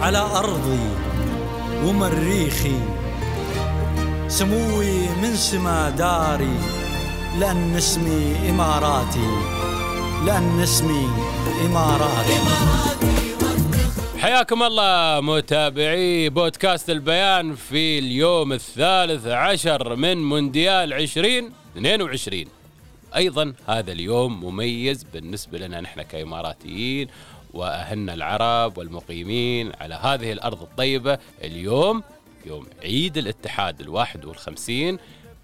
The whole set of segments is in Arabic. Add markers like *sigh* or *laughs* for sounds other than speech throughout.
على أرضي ومريخي سموي من سما داري لأن اسمي إماراتي لأن اسمي إماراتي. حياكم الله متابعي بودكاست البيان في اليوم الثالث عشر من مونديال 2022 أيضا هذا اليوم مميز بالنسبة لنا نحن كإماراتيين واهلنا العرب والمقيمين على هذه الأرض الطيبة. اليوم يوم عيد الاتحاد الواحد والخمسين.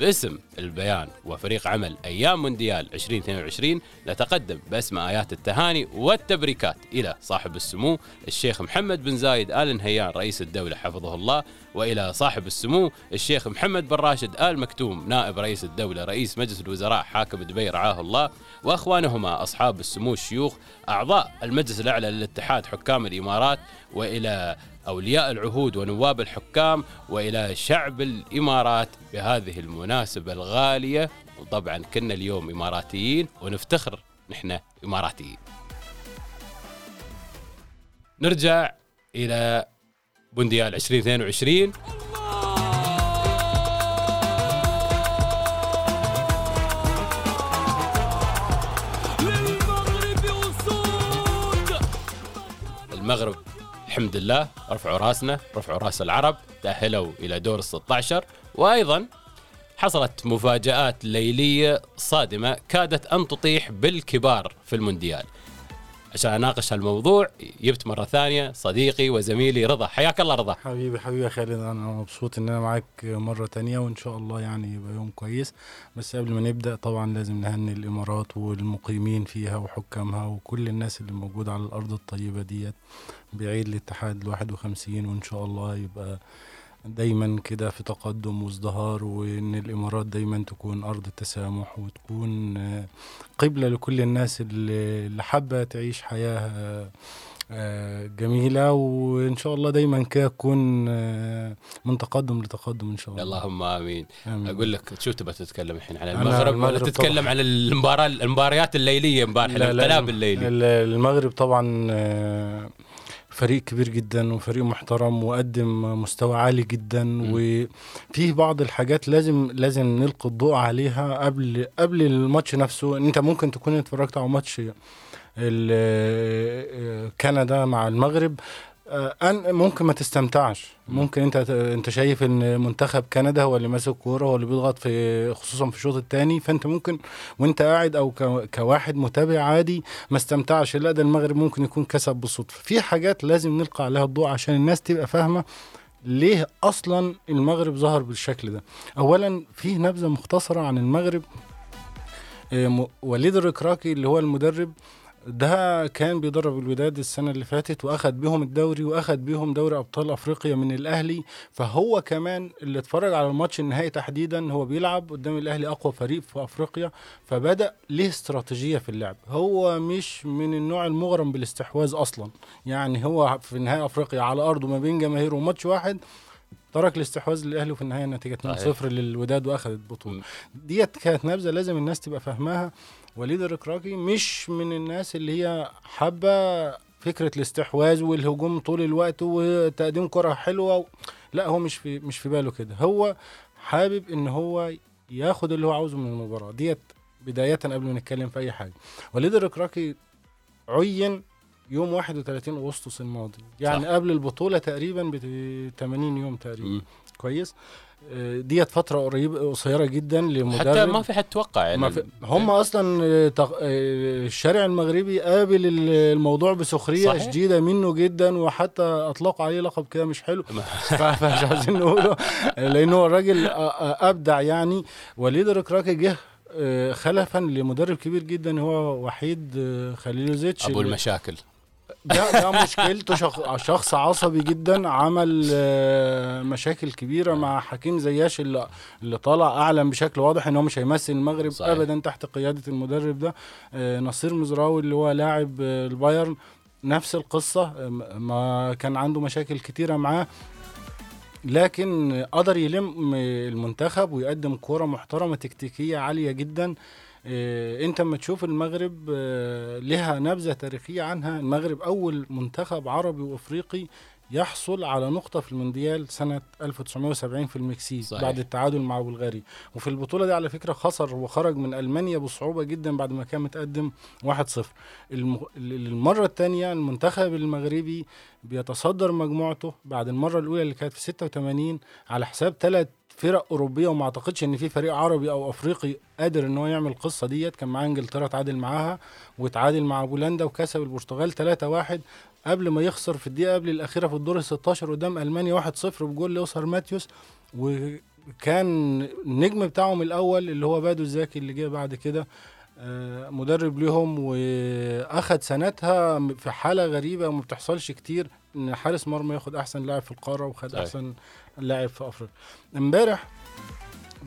باسم البيان وفريق عمل أيام مونديال 2022 نتقدم باسم آيات التهاني والتبريكات إلى صاحب السمو الشيخ محمد بن زايد آل نهيان رئيس الدولة حفظه الله وإلى صاحب السمو الشيخ محمد بن راشد آل مكتوم نائب رئيس الدولة رئيس مجلس الوزراء حاكم دبي رعاه الله وأخوانهما أصحاب السمو الشيوخ أعضاء المجلس الأعلى للاتحاد حكام الإمارات وإلى أولياء العهود ونواب الحكام وإلى شعب الإمارات بهذه المناسبة الغالية. وطبعا كنا اليوم إماراتيين ونفتخر نحن إماراتيين. نرجع إلى مونديال 2022 المغرب الحمد لله رفعوا راسنا رفعوا راس العرب تأهلوا إلى دور ال 16 وأيضا حصلت مفاجآت ليلية صادمة كادت أن تطيح بالكبار في المونديال. عشان أناقش هالموضوع جبت مرة ثانية صديقي وزميلي رضا. حياك الله رضا. حبيبي حبيبي يا خالد. أنا مبسوط إن أنا معاك مرة تانية وإن شاء الله يعني يبقى يوم كويس. بس قبل ما نبدأ طبعا لازم نهني الإمارات والمقيمين فيها وحكامها وكل الناس اللي موجودة على الأرض الطيبة ديت بعيد الاتحاد الواحد وخمسين وإن شاء الله يبقى دايما كده في تقدم وازدهار وإن الإمارات دايما تكون أرض التسامح وتكون قبلة لكل الناس اللي حابة تعيش حياة آه، جميلة. وإن شاء الله دايما كده تكون آه، من تقدم لتقدم إن شاء الله. اللهم آمين. آمين. أقول لك شو تبغى تتكلم الحين؟ على أنا المغرب, ولا المغرب تتكلم طبعاً. على المباراة المباريات الليلية امبارح لا، لا، الانقلاب الليلي. ال- المغرب طبعا آه، فريق كبير جدا وفريق محترم وقدم مستوى عالي جدا مم. وفيه بعض الحاجات لازم لازم نلقي الضوء عليها قبل قبل الماتش نفسه أنت ممكن تكون اتفرجت على ماتش كندا مع المغرب أن ممكن ما تستمتعش. ممكن أنت أنت شايف إن منتخب كندا هو اللي ماسك كورة هو اللي بيضغط في خصوصا في الشوط الثاني فأنت ممكن وأنت قاعد أو كواحد متابع عادي ما استمتعش. لا ده المغرب ممكن يكون كسب بالصدفة. في حاجات لازم نلقى عليها الضوء عشان الناس تبقى فاهمة ليه أصلا المغرب ظهر بالشكل ده. اولا في نبذة مختصرة عن المغرب. آه، وليد الركراكي اللي هو المدرب ده كان بيدرب الوداد السنة اللي فاتت وأخد بيهم الدوري وأخد بيهم دوري أبطال أفريقيا من الأهلي. فهو كمان اللي اتفرج على الماتش النهائي تحديدا هو بيلعب قدام الأهلي أقوى فريق في أفريقيا. فبدأ ليه استراتيجية في اللعب. هو مش من النوع المغرم بالاستحواذ أصلا. يعني هو في نهائي أفريقيا على أرضه ما بين جماهيره وماتش واحد ترك الاستحواذ للأهلي وفي النهاية النتيجه 2-0 للوداد واخد البطولة. ديت كانت نبذة لازم الناس تبقى فاهماها. وليد الركراكي مش من الناس اللي هي حابة فكرة الاستحواذ والهجوم طول الوقت وتقديم كرة حلوة و... لا هو مش في مش في باله كده هو حابب إن هو ياخد اللي هو عاوزه من المباراة ديت بداية قبل ما نتكلم في أي حاجة وليد الركراكي عين يوم 31 أغسطس الماضي يعني صح. قبل البطولة تقريبا ب 80 يوم تقريبا مم. كويس. آه، ديت فترة قريبه قصيرة جدا لمدرب. حتى ما في حد توقع يعني. ما في هم أصلا آه، آه، الشارع المغربي قابل ال- الموضوع بسخرية صحيح. شديدة منه جدا وحتى أطلقوا عليه لقب كده مش حلو. *laughs* فمش عايزين نقوله. لأن هو الراجل أبدع يعني. وليد الركراكي جه خلفا لمدرب كبير جدا هو وحيد خليلوزيتش. أبو المشاكل. ده ده مشكلته. شخ... شخص عصبي جدا عمل آه، مشاكل كبيرة مع حكيم زياش اللي اللي طالع أعلن بشكل واضح إن هو مش هيمثل المغرب صحيح. ابدا تحت قيادة المدرب ده. آه، نصير مزراوي اللي هو لاعب آه، البايرن. نفس القصة ما كان عنده مشاكل كتيرة معاه لكن قدر يلم المنتخب ويقدم كورة محترمة تكتيكية عالية جدا. آه، انت لما تشوف المغرب آه، لها نبذة تاريخية عنها. المغرب أول منتخب عربي وأفريقي يحصل على نقطة في المونديال سنة 1970 في المكسيك صحيح. بعد التعادل مع بلغاريا. وفي البطولة دي على فكرة خسر وخرج من ألمانيا بصعوبة جدا بعد ما كان متقدم 1-0 الم... المرة الثانية المنتخب المغربي بيتصدر مجموعته بعد المرة الأولى اللي كانت في 86 على حساب ثلاث فرق أوروبية وما أعتقدش إن في فريق عربي أو أفريقي قادر إن هو يعمل القصة ديت. كان معاه إنجلترا تعادل معاها وتعادل مع بولندا وكسب البرتغال 3-1 قبل ما يخسر في الدقيقة قبل الأخيرة في الدور ال 16 قدام ألمانيا 1-0 بجول لوسر ماتيوس وكان النجم بتاعهم الأول اللي هو بادو الزاكي اللي جه بعد كده آه، مدرب ليهم وأخد سنتها في حالة غريبة وما بتحصلش كتير إن حارس مرمى ياخد أحسن لاعب في القارة وخد. أحسن لاعب في أفريقيا امبارح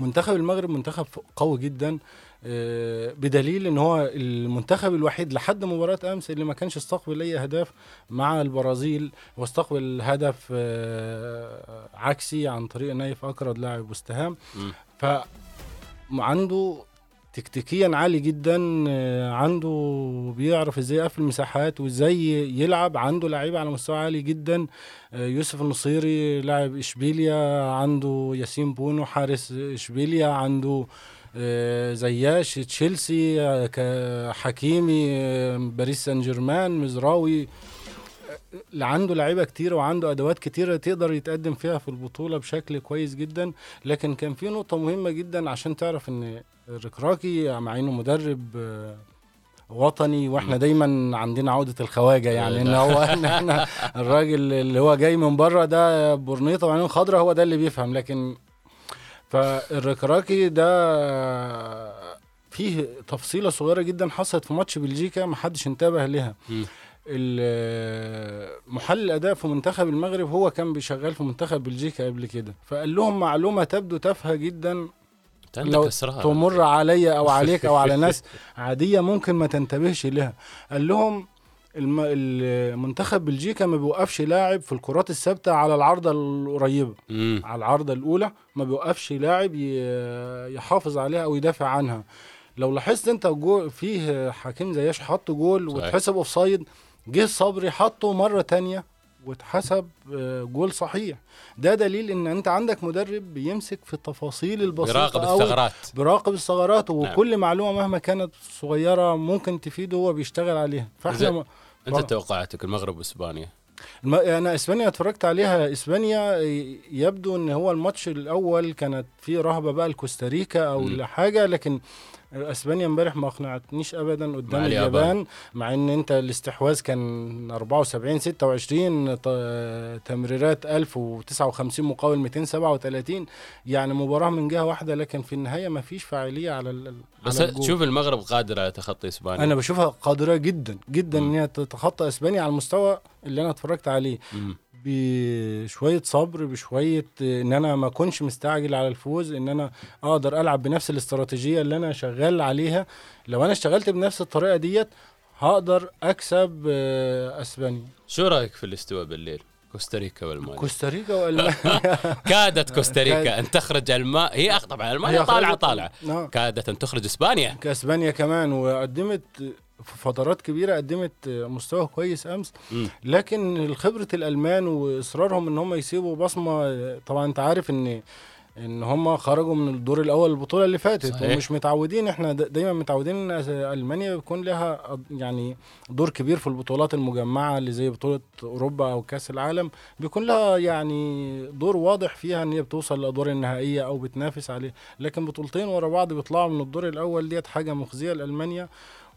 منتخب المغرب منتخب قوي جدا آه، بدليل إن هو المنتخب الوحيد لحد مباراة أمس اللي ما كانش استقبل أي أهداف مع البرازيل واستقبل هدف آه، عكسي عن طريق نايف اكرد لاعب وستهام. ف عنده تكتيكيا عالي جدا آه، عنده بيعرف إزاي يقفل مساحات وإزاي يلعب عنده لعيبه على مستوى عالي جدا آه، يوسف النصيري لاعب إشبيليا عنده ياسين بونو حارس إشبيليا عنده آه، زياش تشيلسي آه، حكيمي آه، باريس سان جيرمان مزراوي. آه، عنده لعيبة كتير وعنده أدوات كتيرة تقدر يتقدم فيها في البطولة بشكل كويس جدا. لكن كان في نقطة مهمة جدا عشان تعرف إن الركراكي مع إنه مدرب آه، وطني وإحنا دايما عندنا عوده الخواجة يعني. إن هو إن إحنا الراجل اللي هو جاي من بره ده برنيطه وعينين خضراء هو ده اللي بيفهم. لكن فالركراكي ده فيه تفصيلة صغيرة جدا حصلت في ماتش بلجيكا ما حدش انتبه لها. محلل الأداء في منتخب المغرب هو كان بيشغل في منتخب بلجيكا قبل كده. فقال لهم معلومة تبدو تافهة جدا. لو تمر عليا أو عليك أو على ناس *laughs* عادية ممكن ما تنتبهش لها. قال لهم المنتخب بلجيكا ما بيوقفش لاعب في الكرات الثابتة على العارضه القريبة مم. على العارضه الأولى ما بيوقفش لاعب يحافظ عليها أو يدافع عنها لو لاحظت أنت جه فيها حكيم زياش حط جول. واتحسب offside جه صبري حطه مرة تانية واتحسب آه، جول صحيح ده دليل إن أنت عندك مدرب بيمسك في التفاصيل البسيطة يراقب أوي. الثغرات بيراقب الثغرات وكل معلومة مهما كانت صغيرة ممكن تفيده هو بيشتغل عليها فإحنا أنت. توقعاتك المغرب وإسبانيا الم... أنا إسبانيا اتفرجت عليها إسبانيا يبدو إن هو الماتش الأول كانت فيه رهبة بقى لكوستاريكا أو مم. لحاجة لكن اسبانيا امبارح ما أقنعتنيش ابدا قدام مع اليابان. مع إن أنت الاستحواذ كان 74 26 ط- تمريرات 1059 مقابل 237 يعني مباراة من جهة واحدة لكن في النهاية ما فيش فاعلية على ال... بس على. تشوف المغرب قادر على تخطي إسبانيا أنا بشوفها قادرة جدا جدا. إن هي تتخطى إسبانيا على المستوى اللي أنا اتفرجت عليه مم. بشوية صبر بشوية إن أنا ما أكونش مستعجل على الفوز إن أنا أقدر ألعب بنفس الاستراتيجية اللي أنا شغال عليها. لو أنا اشتغلت بنفس الطريقة ديت هقدر أكسب آه، أسبانيا. شو رأيك في الاستواء بالليل؟ كوستاريكا والمانيا. كوستاريكا *laughs* وألمانيا. كادت كوستاريكا. أن تخرج الماء هي أخ- طبعا ألمانيا طالعه طالعة. آه. كادت أن تخرج إسبانيا. كأسبانيا كمان وقدمت في فترات كبيرة قدمت مستوى كويس أمس. لكن خبرة الألمان وإصرارهم إن هم يسيبوا بصمة طبعا أنت عارف إن إن هم خرجوا من الدور الأول البطولة اللي فاتت صحيح. ومش متعودين إحنا دا- دايما متعودين إن ألمانيا بيكون لها يعني دور كبير في البطولات المجمعة اللي زي بطولة أوروبا أو كأس العالم بيكون لها يعني دور واضح فيها إن هي بتوصل للادوار النهائية أو بتنافس عليه لكن بطولتين ورا بعض بيطلعوا من الدور الأول ديت حاجة مخزية لألمانيا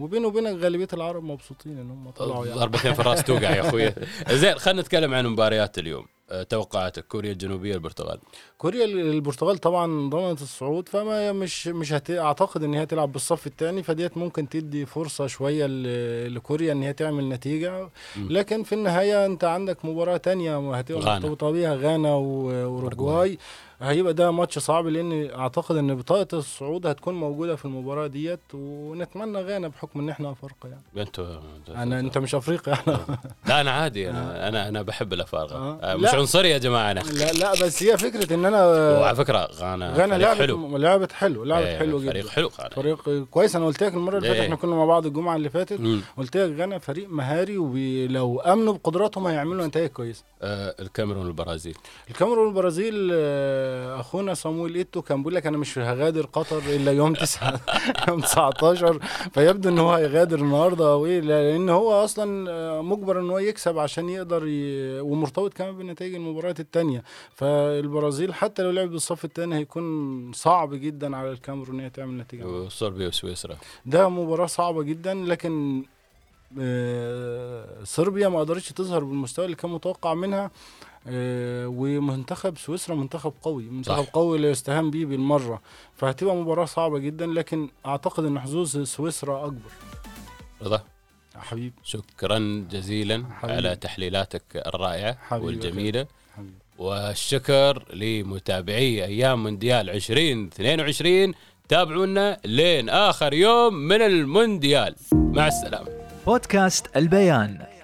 وبينه وبينك غالبية العرب مبسوطين إن هم طلعوا يعني. ضربتين في الراس توقع يا أخوي. *laughs* زين خلينا نتكلم عن مباريات اليوم. آه، توقعاتك كوريا الجنوبية البرتغال. كوريا البرتغال طبعا ضمنت الصعود فما مش مش هت... أعتقد إن هي تلعب بالصف الثاني فديت ممكن تدي فرصة شوية ل... لكوريا إن هي تعمل نتيجة. لكن في النهاية أنت عندك مباراة تانية هتبقى غانا. مرتبطه بيها غانا و- واوروجواي هيبقى ده ماتش صعب لأن أعتقد إن بطاقة الصعود هتكون موجودة في المباراة ديت ونتمنى غانا بحكم إن إحنا أفارقة يعني. أنتوا أنا أنت مش أفريقي إحنا *laughs* لا أنا عادي أنا أنا أنا بحب الأفارقة. آه. آه، مش. عنصري يا جماعة أنا. لا لا بس هي فكرة إن أنا وعلى فكرة غانا غانا لعبت حلو. لعبت حلو لعبت إيه، حلو جدا. فريق حلو غانا. فريق كويس. أنا قلت لك المرة اللي فاتت إيه. إحنا كنا مع بعض الجمعة اللي فاتت. قلت لك غانا فريق مهاري ولو أمنوا بقدراتهم هيعملوا نتائج كويسة. آه الكاميرون والبرازيل. الكاميرون والبرازيل آه، أخونا صامويل إيتو كان بيقول لك أنا مش هغادر قطر إلا يوم 9 *laughs* يوم 19 فيبدو إن هو هيغادر النهارده أو إيه لأن هو أصلا آه، مجبر إن هو يكسب عشان يقدر ي... ومرتبط كمان بنتائج المباريات الثانية فالبرازيل حتى لو لعب بالصف الثاني هيكون صعب جدا على الكاميرون ان هي تعمل نتيجة. وصربيا وسويسرا. ده مباراة صعبة جدا لكن صربيا ما قدرتش تظهر بالمستوى اللي كان متوقع منها آه، ومنتخب سويسرا منتخب قوي منتخب صح. قوي لا يستهان به بالمرة فهتبقى مباراة صعبة جدا لكن أعتقد أن حظوظ سويسرا أكبر رضا حبيب شكرا جزيلا حبيبي. على تحليلاتك الرائعة حبيبي. والجميلة حبيب. والشكر لمتابعي أيام مونديال 2022 تابعونا لين آخر يوم من المونديال مع السلامة بودكاست البيان.